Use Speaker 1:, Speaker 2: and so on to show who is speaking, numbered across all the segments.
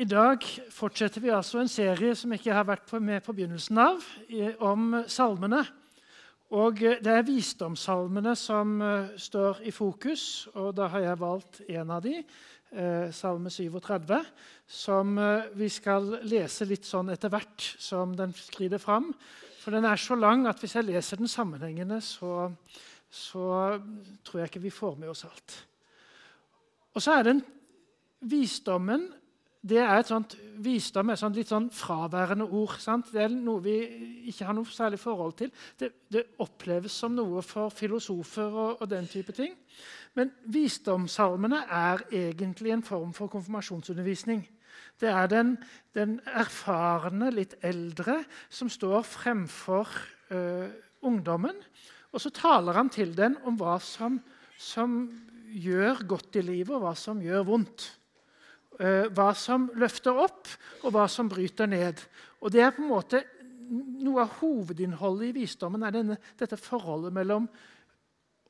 Speaker 1: I dag fortsetter vi altså en serie som ikke har vært med på begynnelsen av, om salmene. Og Det er visdomssalmene som eh, står i fokus, og da har jeg valgt en av de, eh, salme 37, som eh, vi skal lese litt sånn etter hvert som den skrider fram. For den er så lang at hvis jeg leser den sammenhengende, så, så tror jeg ikke vi får med oss alt. Og så er den visdommen det er et sånt, Visdom et sånt litt sånn fraværende ord. Sant? Det er noe vi ikke har noe særlig forhold til. Det, det oppleves som noe for filosofer og, og, den type ting. Men visdomssalmene er egentlig en form for konfirmasjonsundervisning. Det er den, den erfarne, litt eldre, som står fremfor uh, ungdommen. Og så taler han til den om hva som, som gjør godt i livet, og hva som gjør vondt. Eh, hva som løfter opp, og hva som bryter ned. Og det er på en måte Noe av hovedinnholdet i visdommen er denne, dette forholdet mellom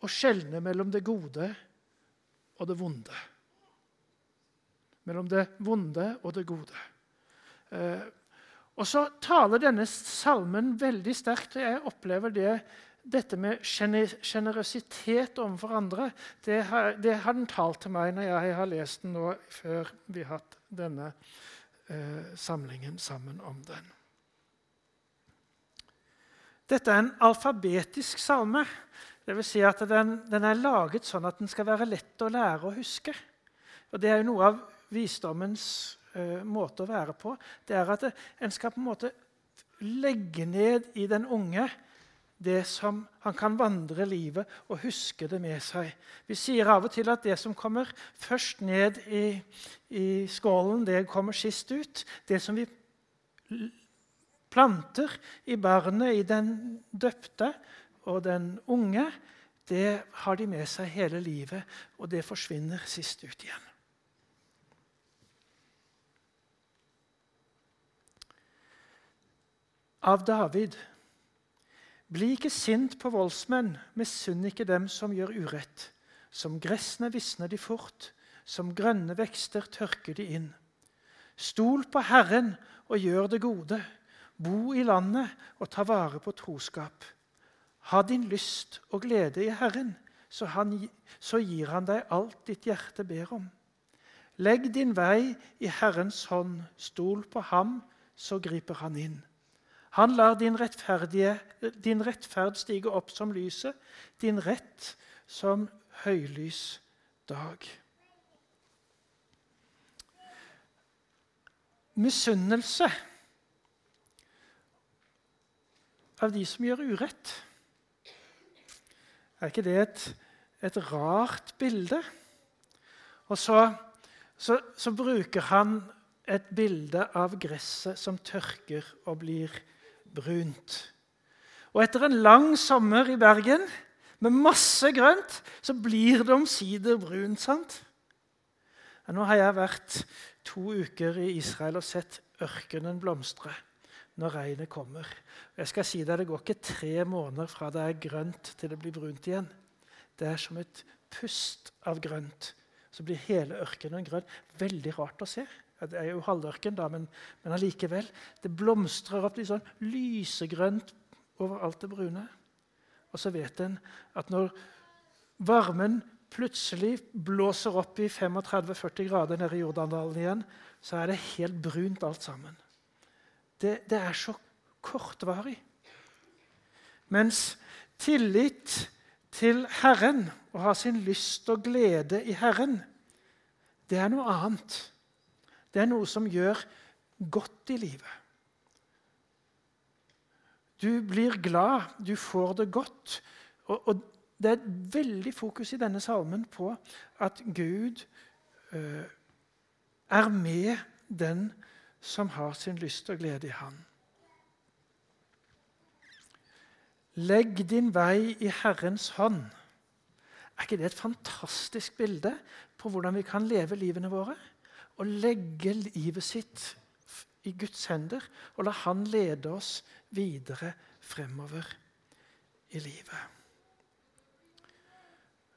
Speaker 1: å skjelne mellom det gode og det vonde. Mellom det vonde og det gode. Eh, og så taler denne salmen veldig sterkt, og jeg opplever det dette med sjenerøsitet overfor andre, det har, det den talt til meg når jeg har lest den nå før vi har hatt denne eh, samlingen sammen om den. Dette er en alfabetisk salme. Det vil si at den, den, er laget sånn at den skal være lett å lære å huske. Og Det er jo noe av visdommens eh, måte å være på. Det er at en skal på en måte legge ned i den unge det som han kan vandre livet og huske det med seg. Vi sier av og til at det som kommer først ned i, i skålen, det kommer sist ut. Det som vi planter i barnet, i den døpte og den unge, det har de med seg hele livet, og det forsvinner sist ut igjen. Av David bli ikke sint på voldsmenn, misunn ikke dem som gjør urett. Som gressene visner de fort, som grønne vekster tørker de inn. Stol på Herren og gjør det gode. Bo i landet og ta vare på troskap. Ha din lyst og glede i Herren, så, han, så gir han deg alt ditt hjerte ber om. Legg din vei i Herrens hånd, stol på ham, så griper han inn. Han lar din, din rettferd stige opp som lyset, din rett som høylys dag. Misunnelse av de som gjør urett. Er ikke det et, et rart bilde? Og så, så, så bruker han et bilde av gresset som tørker og blir brunt. Og etter en lang sommer i Bergen med masse grønt, så blir det omsider brunt. sant? nå har jeg vært to uker i Israel og sett ørkenen blomstre når regnet kommer. Jeg skal si deg, Det går ikke tre måneder fra det er grønt til det blir brunt igjen. Det er som et pust av grønt. Så blir hele ørkenen grønn. Veldig rart å se. Det er jo halvørken, da, men, men allikevel. Det blomstrer opp litt sånn lysegrønt over alt det brune. Og så vet en at når varmen plutselig blåser opp i 35-40 grader nede i Jordandalen igjen, så er det helt brunt alt sammen. Det, det er så kortvarig. Mens tillit til Herren, å ha sin lyst og glede i Herren, det er noe annet. Det er noe som gjør godt i livet. Du blir glad, du får det godt. Og, og Det er et veldig fokus i denne salmen på at Gud uh, er med den som har sin lyst og glede i Han. Legg din vei i Herrens hånd. Er ikke det et fantastisk bilde på hvordan vi kan leve livene våre? Å legge livet sitt i Guds hender og la Han lede oss videre fremover i livet.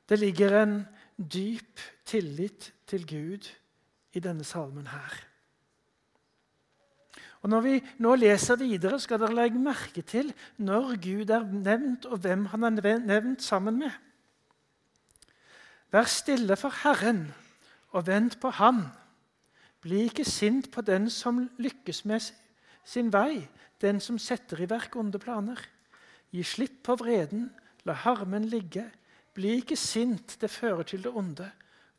Speaker 1: Det ligger en dyp tillit til Gud i denne salmen her. Og Når vi nå leser videre, skal dere legge merke til når Gud er nevnt, og hvem han er nevnt sammen med. Vær stille for Herren og vent på Han. Bli ikke sint på den som lykkes med sin vei, den som setter i verk onde planer. Gi slipp på vreden, la harmen ligge. Bli ikke sint, det fører til det onde.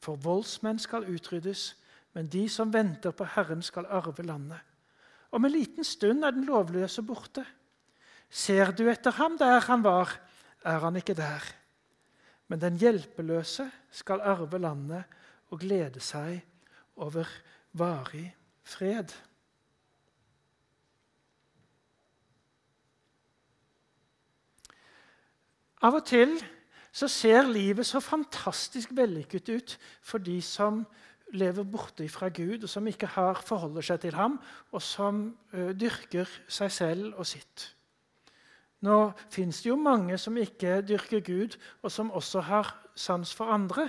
Speaker 1: For voldsmenn skal utryddes, men de som venter på Herren, skal arve landet. Om en liten stund er den lovløse borte. Ser du etter ham der han var, er han ikke der. Men den hjelpeløse skal arve landet og glede seg over varig fred. Av og til så ser livet så fantastisk vellykket ut for de som lever borte fra Gud, og som ikke har forholder seg til ham, og som uh, dyrker seg selv og sitt. Nå fins det jo mange som ikke dyrker Gud, og som også har sans for andre.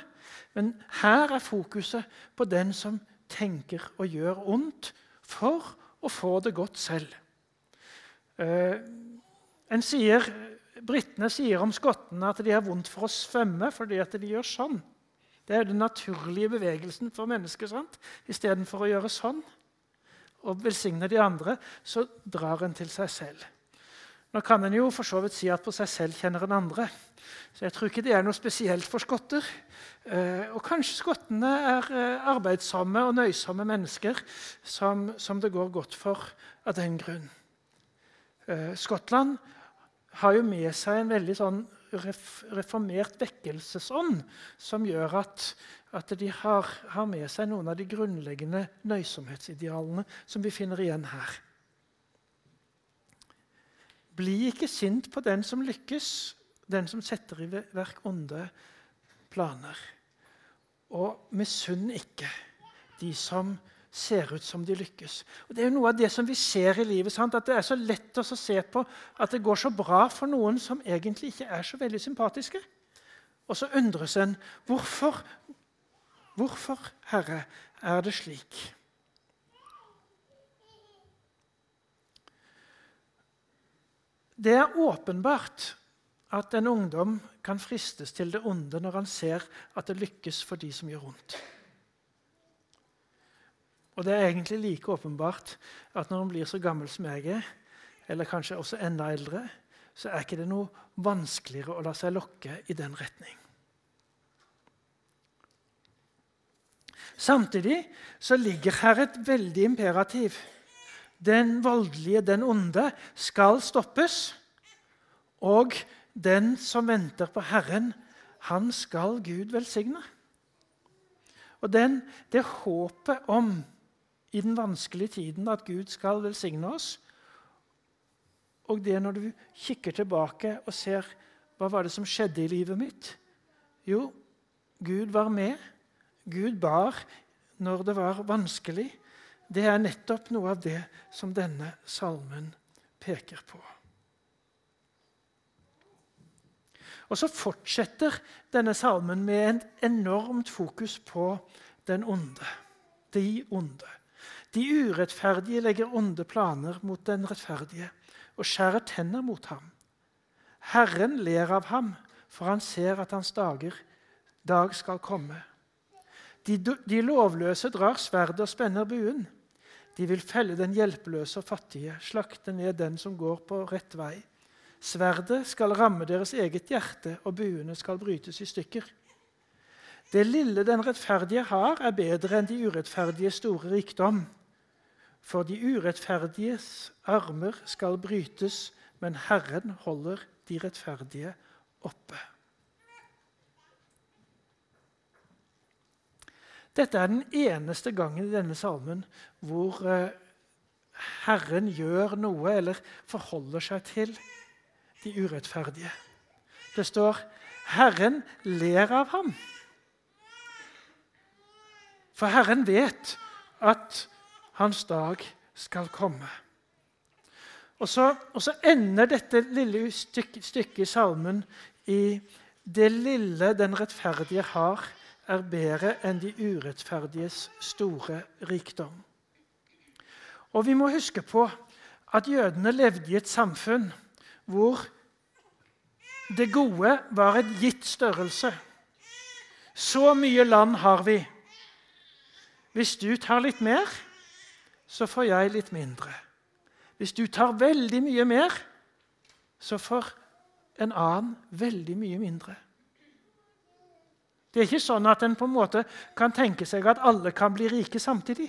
Speaker 1: Men her er fokuset på den som tenker og gjør ondt for å få det godt selv. Uh, en sier, Britene sier om skottene at de har vondt for å svømme fordi at de gjør sånn. Det er den naturlige bevegelsen for mennesker. sant? Istedenfor å gjøre sånn og velsigne de andre, så drar en til seg selv. Nå kan en jo for så vidt si at på seg selv kjenner en andre. Så jeg tror ikke det er noe spesielt for skotter. Eh, og kanskje skottene er eh, arbeidsomme og nøysomme mennesker som, som det går godt for av den grunn. Eh, Skottland har jo med seg en veldig sånn reformert vekkelsesånd som gjør at, at de har, har, med seg noen av de grunnleggende nøysomhetsidealene som vi finner igjen her. Bli ikke sint på den som lykkes, den som setter i verk onde planer. Og misunn ikke de som ser ut som de lykkes. Og Det er jo noe av det som vi ser i livet. Sant? At Det er så lett å se på at det går så bra for noen som egentlig ikke er så veldig sympatiske. Og så undres en hvorfor, hvorfor, Herre, er det slik? Det er åpenbart at en ungdom kan fristes til det onde når han ser at det lykkes for de som gjør vondt. Og det er egentlig like åpenbart at når en blir så gammel som jeg er, eller kanskje også enda eldre, så er ikke det noe vanskeligere å la seg lokke i den retning. Samtidig så ligger her et veldig imperativ. Den voldelige, den onde, skal stoppes. Og den som venter på Herren, han skal Gud velsigne. Og den, det håpet om i den vanskelige tiden at Gud skal velsigne oss. Og det når du kikker tilbake og ser hva var det som skjedde i livet mitt Jo, Gud var med. Gud bar når det var vanskelig. Det er nettopp noe av det som denne salmen peker på. Og så fortsetter denne salmen med en enormt fokus på den onde. De onde. De urettferdige legger onde planer mot den rettferdige og skjærer tenner mot ham. Herren ler av ham, for han ser at hans dager, dag skal komme. De, de lovløse drar sverdet og spenner buen. De vil felle den hjelpeløse og fattige, slakte ned den som går på rett vei. Sverdet skal ramme deres eget hjerte, og buene skal brytes i stykker. Det lille den rettferdige har, er bedre enn de urettferdige store rikdom. For de urettferdiges armer skal brytes, men Herren holder de rettferdige oppe. Dette er den eneste gangen i denne salmen hvor eh, Herren gjør noe eller forholder seg til de urettferdige. Det står 'Herren ler av ham'. For Herren vet at hans dag skal komme. Og så, og så ender dette lille stykket stykke i salmen i det lille den rettferdige har, er bedre enn de urettferdiges store rikdom. Og vi må huske på at jødene levde i et samfunn hvor det gode var et gitt størrelse. Så mye land har vi. Hvis du tar litt mer, så får jeg litt mindre. Hvis du tar veldig mye mer, så får en annen veldig mye mindre. Det er ikke sånn at en på en måte kan tenke seg at alle kan bli rike samtidig.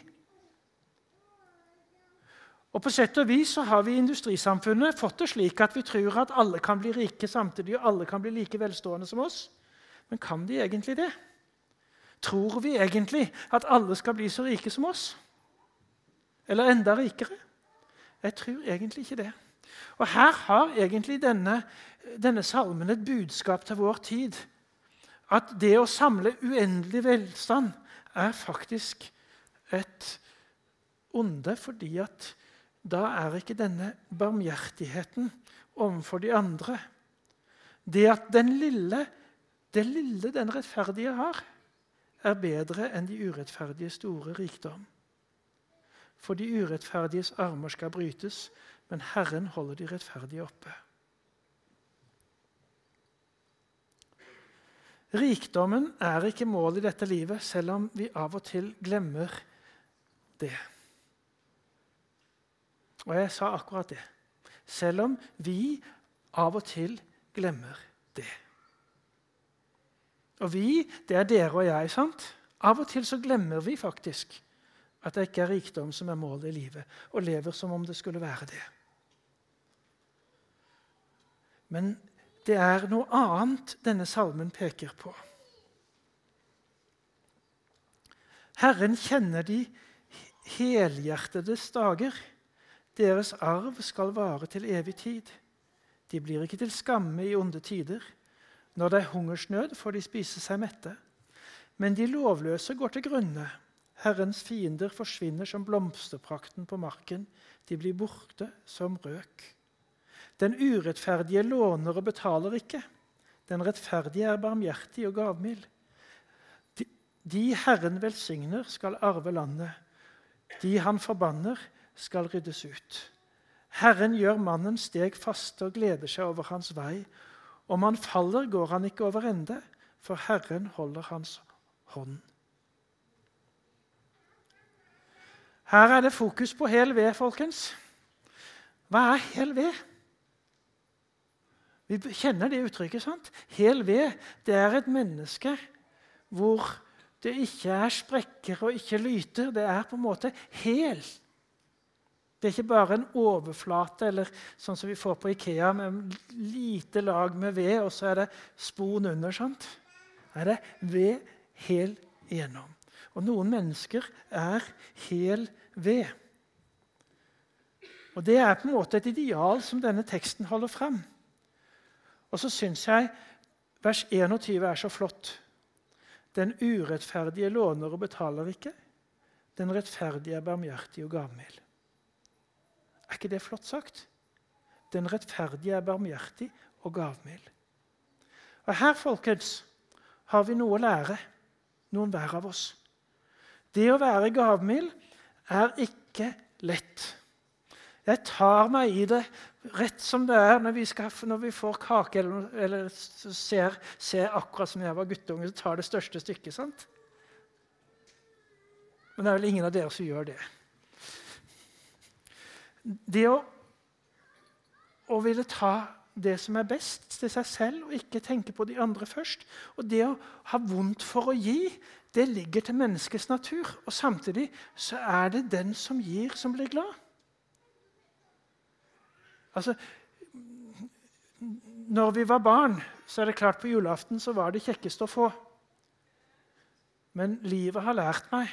Speaker 1: Og På sett og vis så har vi i industrisamfunnet fått det slik at vi tror at alle kan bli rike samtidig, og alle kan bli like velstående som oss. Men kan de egentlig det? Tror vi egentlig at alle skal bli så rike som oss? Eller enda rikere? Jeg tror egentlig ikke det. Og Her har egentlig denne, denne salmen et budskap til vår tid. At det å samle uendelig velstand er faktisk et onde, fordi at da er ikke denne barmhjertigheten overfor de andre Det at den lille, det lille den rettferdige har, er bedre enn de urettferdige store rikdom. For de urettferdiges armer skal brytes, men Herren holder de rettferdige oppe. Rikdommen er ikke målet i dette livet, selv om vi av og til glemmer det. Og jeg sa akkurat det. Selv om vi av og til glemmer det. Og vi, det er dere og jeg. sant? Av og til så glemmer vi faktisk at det ikke er rikdom som er målet i livet, og lever som om det skulle være det. Men det er noe annet denne salmen peker på. Herren kjenner de helhjertedes dager. Deres arv skal vare til evig tid. De blir ikke til skamme i onde tider. Når det er hungersnød, får de spise seg mette. Men de lovløse går til grunne. Herrens fiender forsvinner som blomsterprakten på marken. De blir borte som røk. Den urettferdige låner og betaler ikke. Den rettferdige er barmhjertig og gavmild. De, Herren velsigner, skal arve landet. De han forbanner, skal ryddes ut. Herren gjør mannen steg faste og gleder seg over hans vei. Om han faller, går han ikke over ende, for Herren holder hans hånd. Her er det fokus på hel ved, folkens. Hva er hel ved? Vi kjenner det uttrykket. sant? Hel ved det er et menneske hvor det ikke er sprekker og ikke lyter. Det er på en måte hel. Det er ikke bare en overflate eller sånn som vi får på Ikea, med lite lag med ved, og så er det spon under. sant? Er det ved hel igjennom. Og noen mennesker er hel ved. Og Det er på en måte et ideal som denne teksten holder frem. Og så syns jeg vers 21 er så flott. Den urettferdige låner og betaler ikke. Den rettferdige er barmhjertig og gavmild. Er ikke det flott sagt? Den rettferdige er barmhjertig og gavmild. Og Her folkens, har vi noe å lære, noen hver av oss. Det å være gavmild er ikke lett. Jeg tar meg i det rett som det er når vi, skal, når vi får kake eller, eller ser, ser, akkurat som jeg var guttunge, så tar det største stykket. sant? Men det er vel ingen av dere som gjør det. Det å, å ville ta det som er best til seg selv, og ikke tenke på de andre først. Og det å ha vondt for å gi, det ligger til menneskets natur. Og samtidig så er det den som gir, som blir glad. Altså, når vi var barn, så er det klart på julaften så var det kjekkest å få. Men livet har lært meg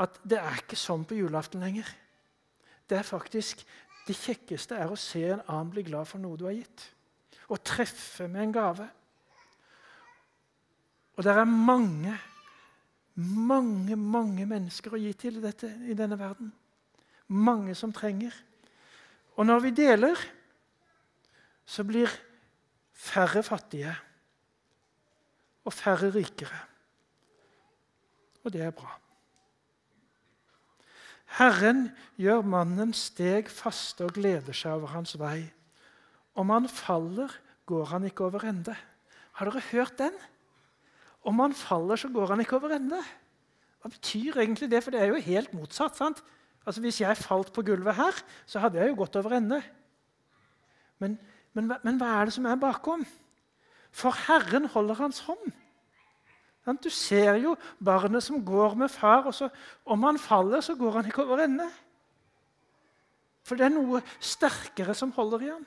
Speaker 1: at det er ikke sånn på julaften lenger. Det er faktisk det kjekkeste er å se en annen bli glad for noe du har gitt. Å treffe med en gave. Og det er mange, mange, mange mennesker å gi til dette, i denne verden. Mange som trenger. Og når vi deler, så blir færre fattige og færre rikere. Og det er bra. Herren gjør mannen steg faste og gleder seg over hans vei. Om han faller, går han ikke over ende. Har dere hørt den? Om han faller, så går han ikke over ende. Hva betyr egentlig det? For det er jo helt motsatt. sant? Altså Hvis jeg falt på gulvet her, så hadde jeg jo gått over ende. Men, men, men hva er det som er bakom? For Herren holder hans hånd. Du ser jo barnet som går med far, og så, om han faller, så går han ikke over ende. For det er noe sterkere som holder i ham.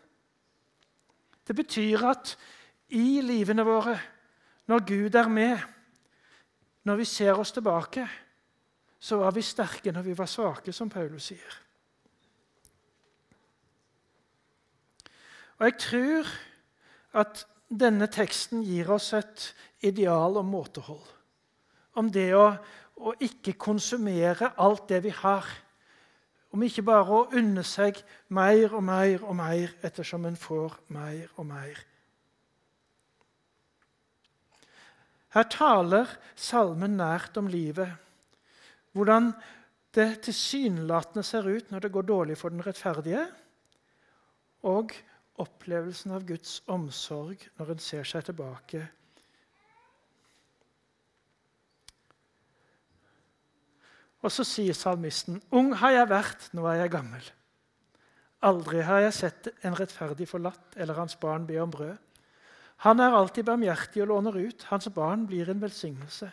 Speaker 1: Det betyr at i livene våre, når Gud er med, når vi ser oss tilbake, så var vi sterke når vi var svake, som Paulus sier. Og jeg tror at denne teksten gir oss et ideal om måtehold. Om det å, å ikke konsumere alt det vi har. Om ikke bare å unne seg mer og mer og mer ettersom en får mer og mer. Her taler salmen nært om livet, hvordan det tilsynelatende ser ut når det går dårlig for den rettferdige, og opplevelsen av Guds omsorg når en ser seg tilbake. Og så sier salmisten.: Ung har jeg vært, nå er jeg gammel. Aldri har jeg sett en rettferdig forlatt eller hans barn be om brød. Han er alltid barmhjertig og låner ut. Hans barn blir en velsignelse.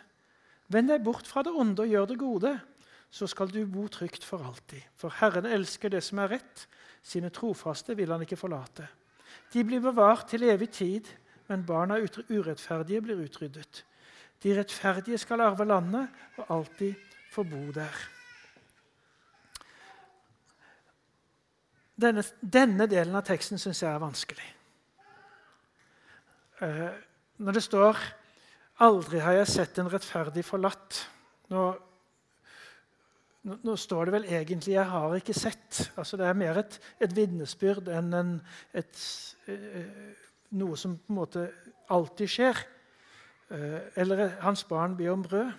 Speaker 1: Vend deg bort fra det onde og gjør det gode, så skal du bo trygt for alltid. For Herren elsker det som er rett, sine trofaste vil han ikke forlate. De blir bevart til evig tid, men barna urettferdige blir utryddet. De rettferdige skal arve landet og alltid få bo der. Denne, denne delen av teksten syns jeg er vanskelig. Uh, når det står 'Aldri har jeg sett en rettferdig forlatt' Nå nå, nå, står det vel egentlig 'jeg har ikke sett'. Altså Det er mer et, et vitnesbyrd enn en, et, eh, noe som på en måte alltid skjer. Eh, eller hans barn ber om brød.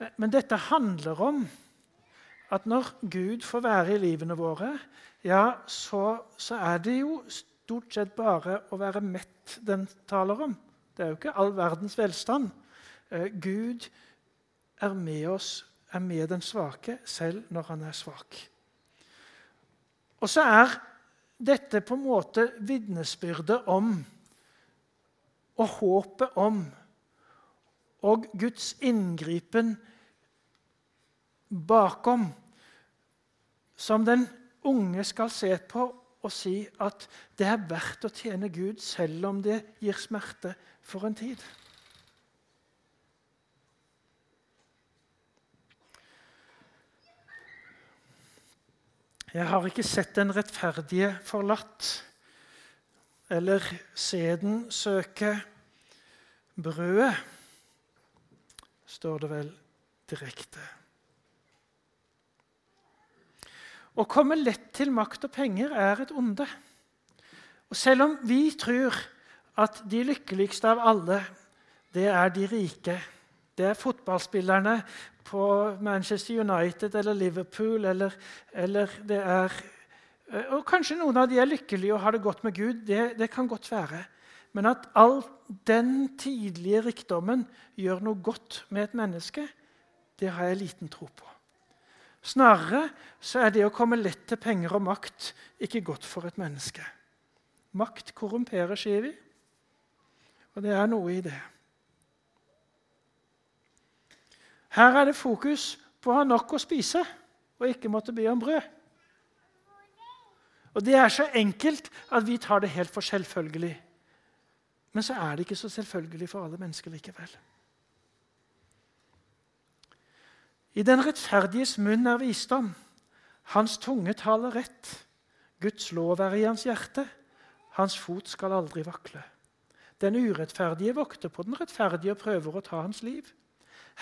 Speaker 1: Eh, men dette handler om at når Gud får være i livene våre, ja, så, så er det jo stort sett bare å være mett den taler om. Det er jo ikke all verdens velstand. Gud er med oss er med den svake selv når han er svak. Og så er dette på en måte vitnesbyrdet om og håpet om og Guds inngripen bakom, som den unge skal se på og si at det er verdt å tjene Gud selv om det gir smerte for en tid. Jeg har ikke sett den rettferdige forlatt, eller seden søke brødet, står det vel direkte. Å komme lett til makt og penger er et onde. Og selv om vi tror at de lykkeligste av alle, det er de rike, det er fotballspillerne på Manchester United eller Liverpool eller, eller det er eh, og Kanskje noen av de er lykkelige og har det godt med Gud. Det, det kan godt være. Men at all den tidlige rikdommen gjør noe godt med et menneske, det har jeg liten tro på. Snarere så er det å komme lett til penger og makt ikke godt for et menneske. Makt korrumperer, sier vi. Og det er noe i det. Her er det fokus på å ha nok å spise og ikke måtte be om brød. Og Det er så enkelt at vi tar det helt for selvfølgelig. Men så er det ikke så selvfølgelig for alle mennesker likevel. I den rettferdiges munn er visdom. Hans tunge taler rett. Guds lov er i hans hjerte. Hans fot skal aldri vakle. Den urettferdige vokter på den rettferdige og prøver å ta hans liv.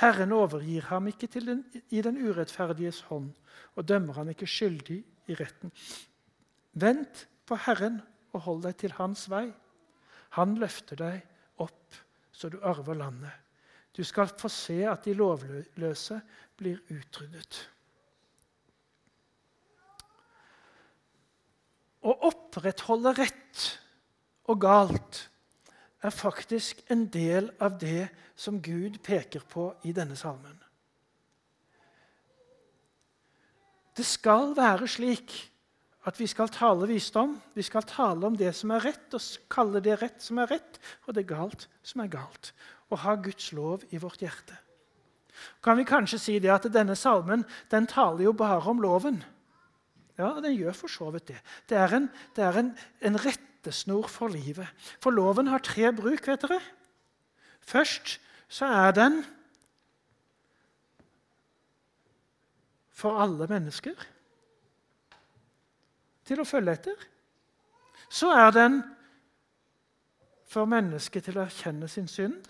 Speaker 1: Herren overgir ham ikke den, i den urettferdiges hånd og dømmer han ikke skyldig i retten. Vent på Herren og hold deg til hans vei. Han løfter deg opp så du arver landet. Du skal få se at de lovløse blir utryddet. Å opprettholde rett og galt er faktisk en del av det som Gud peker på i denne salmen. Det skal være slik at vi skal tale visdom. Vi skal tale om det som er rett, og kalle det rett som er rett, og det galt som er galt. Og ha Guds lov i vårt hjerte. Kan vi kanskje si det at denne salmen den taler jo bare om loven? Ja, den gjør for så vidt det. Det er en, det er en, en rettesnor for livet. For loven har tre bruk, vet dere. Først så er den for alle mennesker til å følge etter. Så er den for mennesket til å erkjenne sin synd.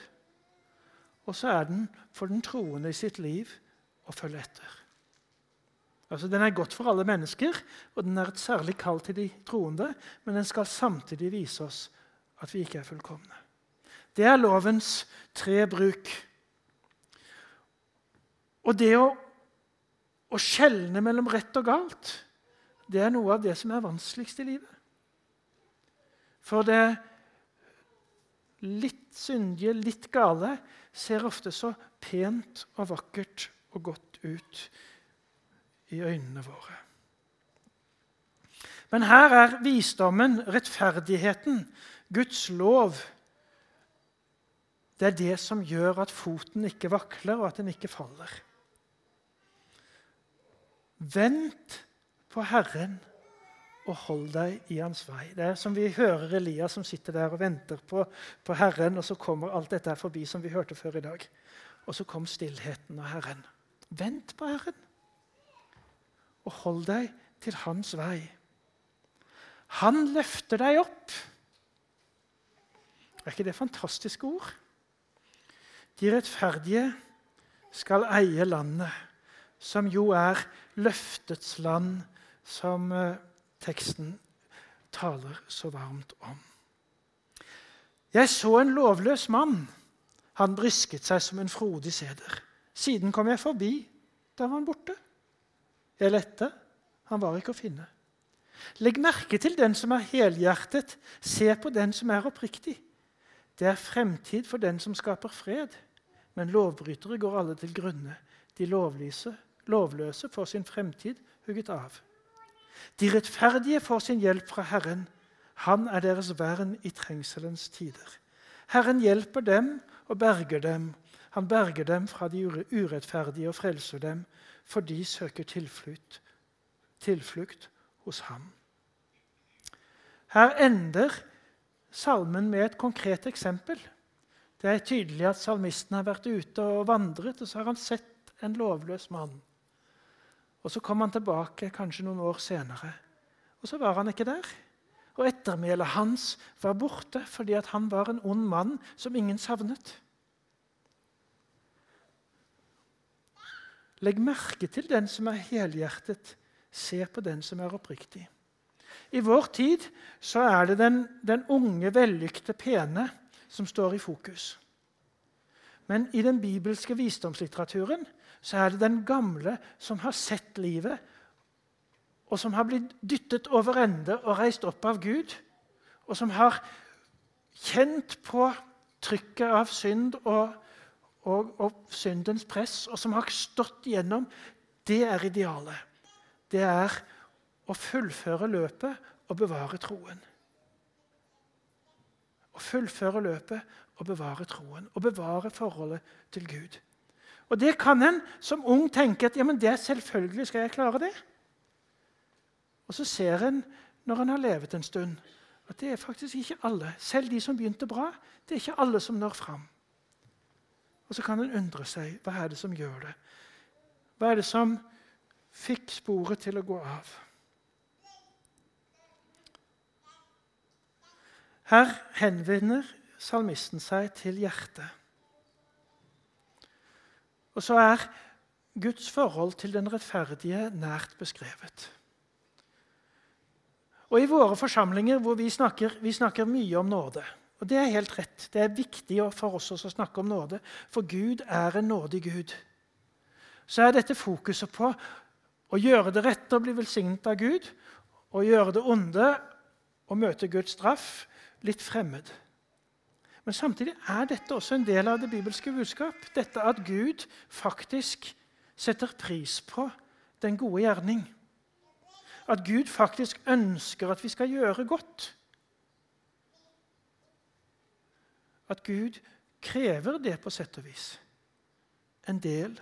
Speaker 1: Og så er den for den troende i sitt liv å følge etter. Altså, Den er godt for alle mennesker, og den er et særlig kall til de troende, men den skal samtidig vise oss at vi ikke er fullkomne. Det er lovens tre bruk. Og det å, å skjelne mellom rett og galt, det er noe av det som er vanskeligst i livet. For det litt syndige, litt gale, ser ofte så pent og vakkert og godt ut i øynene våre. Men her er visdommen, rettferdigheten, Guds lov. Det er det som gjør at foten ikke vakler, og at den ikke faller. Vent på Herren og hold deg i hans vei. Det er som vi hører Elias som sitter der og venter på, på Herren, og så kommer alt dette forbi som vi hørte før i dag. Og så kom stillheten av Herren. Vent på Herren, og hold deg til hans vei. Han løfter deg opp. Er ikke det fantastiske ord? De rettferdige skal eie landet, som jo er løftets land, som uh, teksten taler så varmt om. Jeg så en lovløs mann. Han brisket seg som en frodig seder. Siden kom jeg forbi. Da var han borte. Jeg lette. Han var ikke å finne. Legg merke til den som er helhjertet. Se på den som er oppriktig. Det er fremtid for den som skaper fred. Men lovbrytere går alle til grunne. De lovløse, lovløse får sin fremtid hugget av. De rettferdige får sin hjelp fra Herren. Han er deres vern i trengselens tider. Herren hjelper dem og berger dem. Han berger dem fra de urettferdige og frelser dem, for de søker tilflukt, tilflukt hos ham. Her ender salmen med et konkret eksempel. Det er tydelig at salmisten har vært ute og vandret, og så har han sett en lovløs mann. Og Så kom han tilbake kanskje noen år senere, og så var han ikke der. Og ettermælet hans var borte fordi han var en ond mann som ingen savnet. Legg merke til den som er helhjertet. Se på den som er oppriktig. I vår tid så er det den, den unge, vellykte, pene som står i fokus. Men i den bibelske visdomslitteraturen så er det den gamle som har sett livet, og som har blitt dyttet over ende og reist opp av Gud, og som har kjent på trykket av synd og, og, og syndens press, og som har stått igjennom. Det er idealet. Det er å fullføre løpet og bevare troen. Å fullføre løpet og bevare troen og bevare forholdet til Gud. Og det kan en som ung tenke at ja, men det selvfølgelig skal jeg klare det. Og så ser en når en har levet en stund, at det er faktisk ikke alle. Selv de som begynte bra, det er ikke alle som når fram. Og så kan en undre seg hva er det som gjør det. Hva er det som fikk sporet til å gå av? Her henvender salmisten seg til hjertet. Og så er Guds forhold til den rettferdige nært beskrevet. Og I våre forsamlinger hvor vi snakker, vi snakker mye om nåde. Og Det er helt rett. Det er viktig for oss å snakke om nåde, for Gud er en nådig Gud. Så er dette fokuset på å gjøre det rette og bli velsignet av Gud, og gjøre det onde å møte Guds straff litt fremmed. Men samtidig er dette også en del av det bibelske budskap. Dette at Gud faktisk setter pris på den gode gjerning. At Gud faktisk ønsker at vi skal gjøre godt. At Gud krever det på sett og vis. En del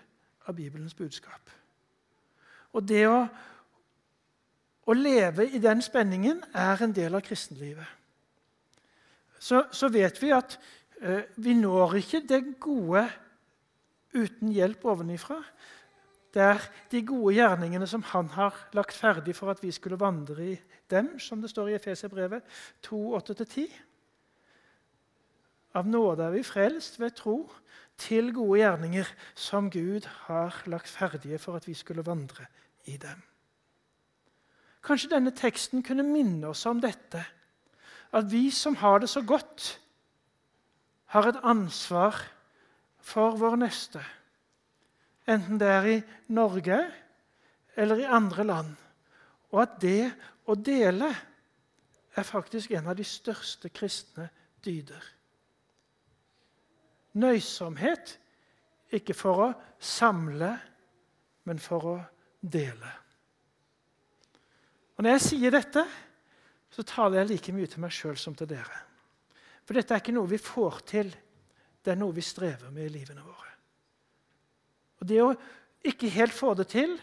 Speaker 1: av Bibelens budskap. Og det å, å leve i den spenningen er en del av kristenlivet så, så vet vi at eh, vi når ikke det gode uten hjelp ovenifra. Det er de gode gjerningene som han har lagt ferdig for at vi skulle vandre i dem, som det står i Efeserbrevet 2,8-10. Av nåde er vi frelst ved tro til gode gjerninger som Gud har lagt ferdige for at vi skulle vandre i dem. Kanskje denne teksten kunne minne oss om dette at vi som har det så godt, har et ansvar for vår neste. Enten det er i Norge eller i andre land. Og at det å dele er faktisk en av de største kristne dyder. Nøysomhet, ikke for å samle, men for å dele. Og Når jeg sier dette, så taler jeg like mye til meg sjøl som til dere. For dette er ikke noe vi får til, det er noe vi strever med i livene våre. Og Det å ikke helt få det til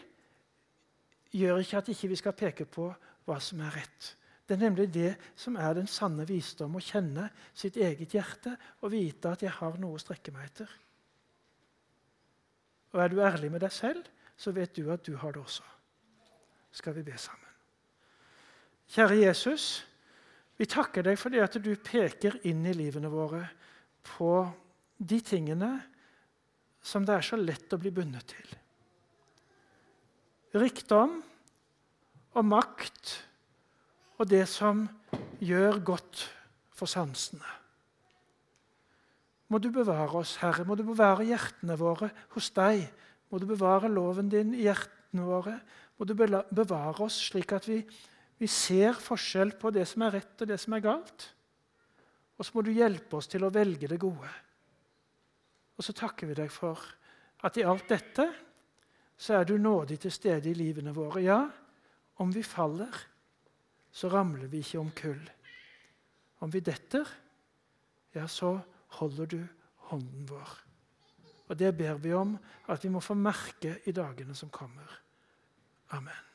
Speaker 1: gjør ikke at ikke vi ikke skal peke på hva som er rett. Det er nemlig det som er den sanne visdom, å kjenne sitt eget hjerte og vite at jeg har noe å strekke meg etter. Og Er du ærlig med deg selv, så vet du at du har det også. Skal vi be sammen? Kjære Jesus, vi takker deg fordi at du peker inn i livene våre på de tingene som det er så lett å bli bundet til. Rikdom og makt og det som gjør godt for sansene. Må du bevare oss, Herre. Må du bevare hjertene våre hos deg. Må du bevare loven din i hjertene våre. Må du bevare oss slik at vi vi ser forskjell på det som er rett, og det som er galt. Og så må du hjelpe oss til å velge det gode. Og så takker vi deg for at i alt dette så er du nådig til stede i livene våre. Ja, om vi faller, så ramler vi ikke om kull. Om vi detter, ja, så holder du hånden vår. Og det ber vi om at vi må få merke i dagene som kommer. Amen.